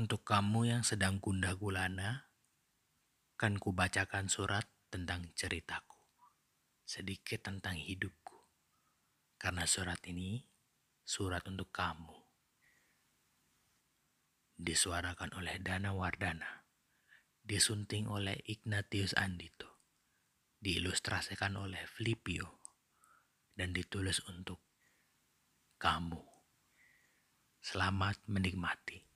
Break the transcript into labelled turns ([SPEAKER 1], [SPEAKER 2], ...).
[SPEAKER 1] Untuk kamu yang sedang gundah gulana, kan kubacakan surat tentang ceritaku, sedikit tentang hidupku. Karena surat ini surat untuk kamu. Disuarakan oleh Dana Wardana, disunting oleh Ignatius Andito, diilustrasikan oleh Flipio, dan ditulis untuk kamu. Selamat menikmati.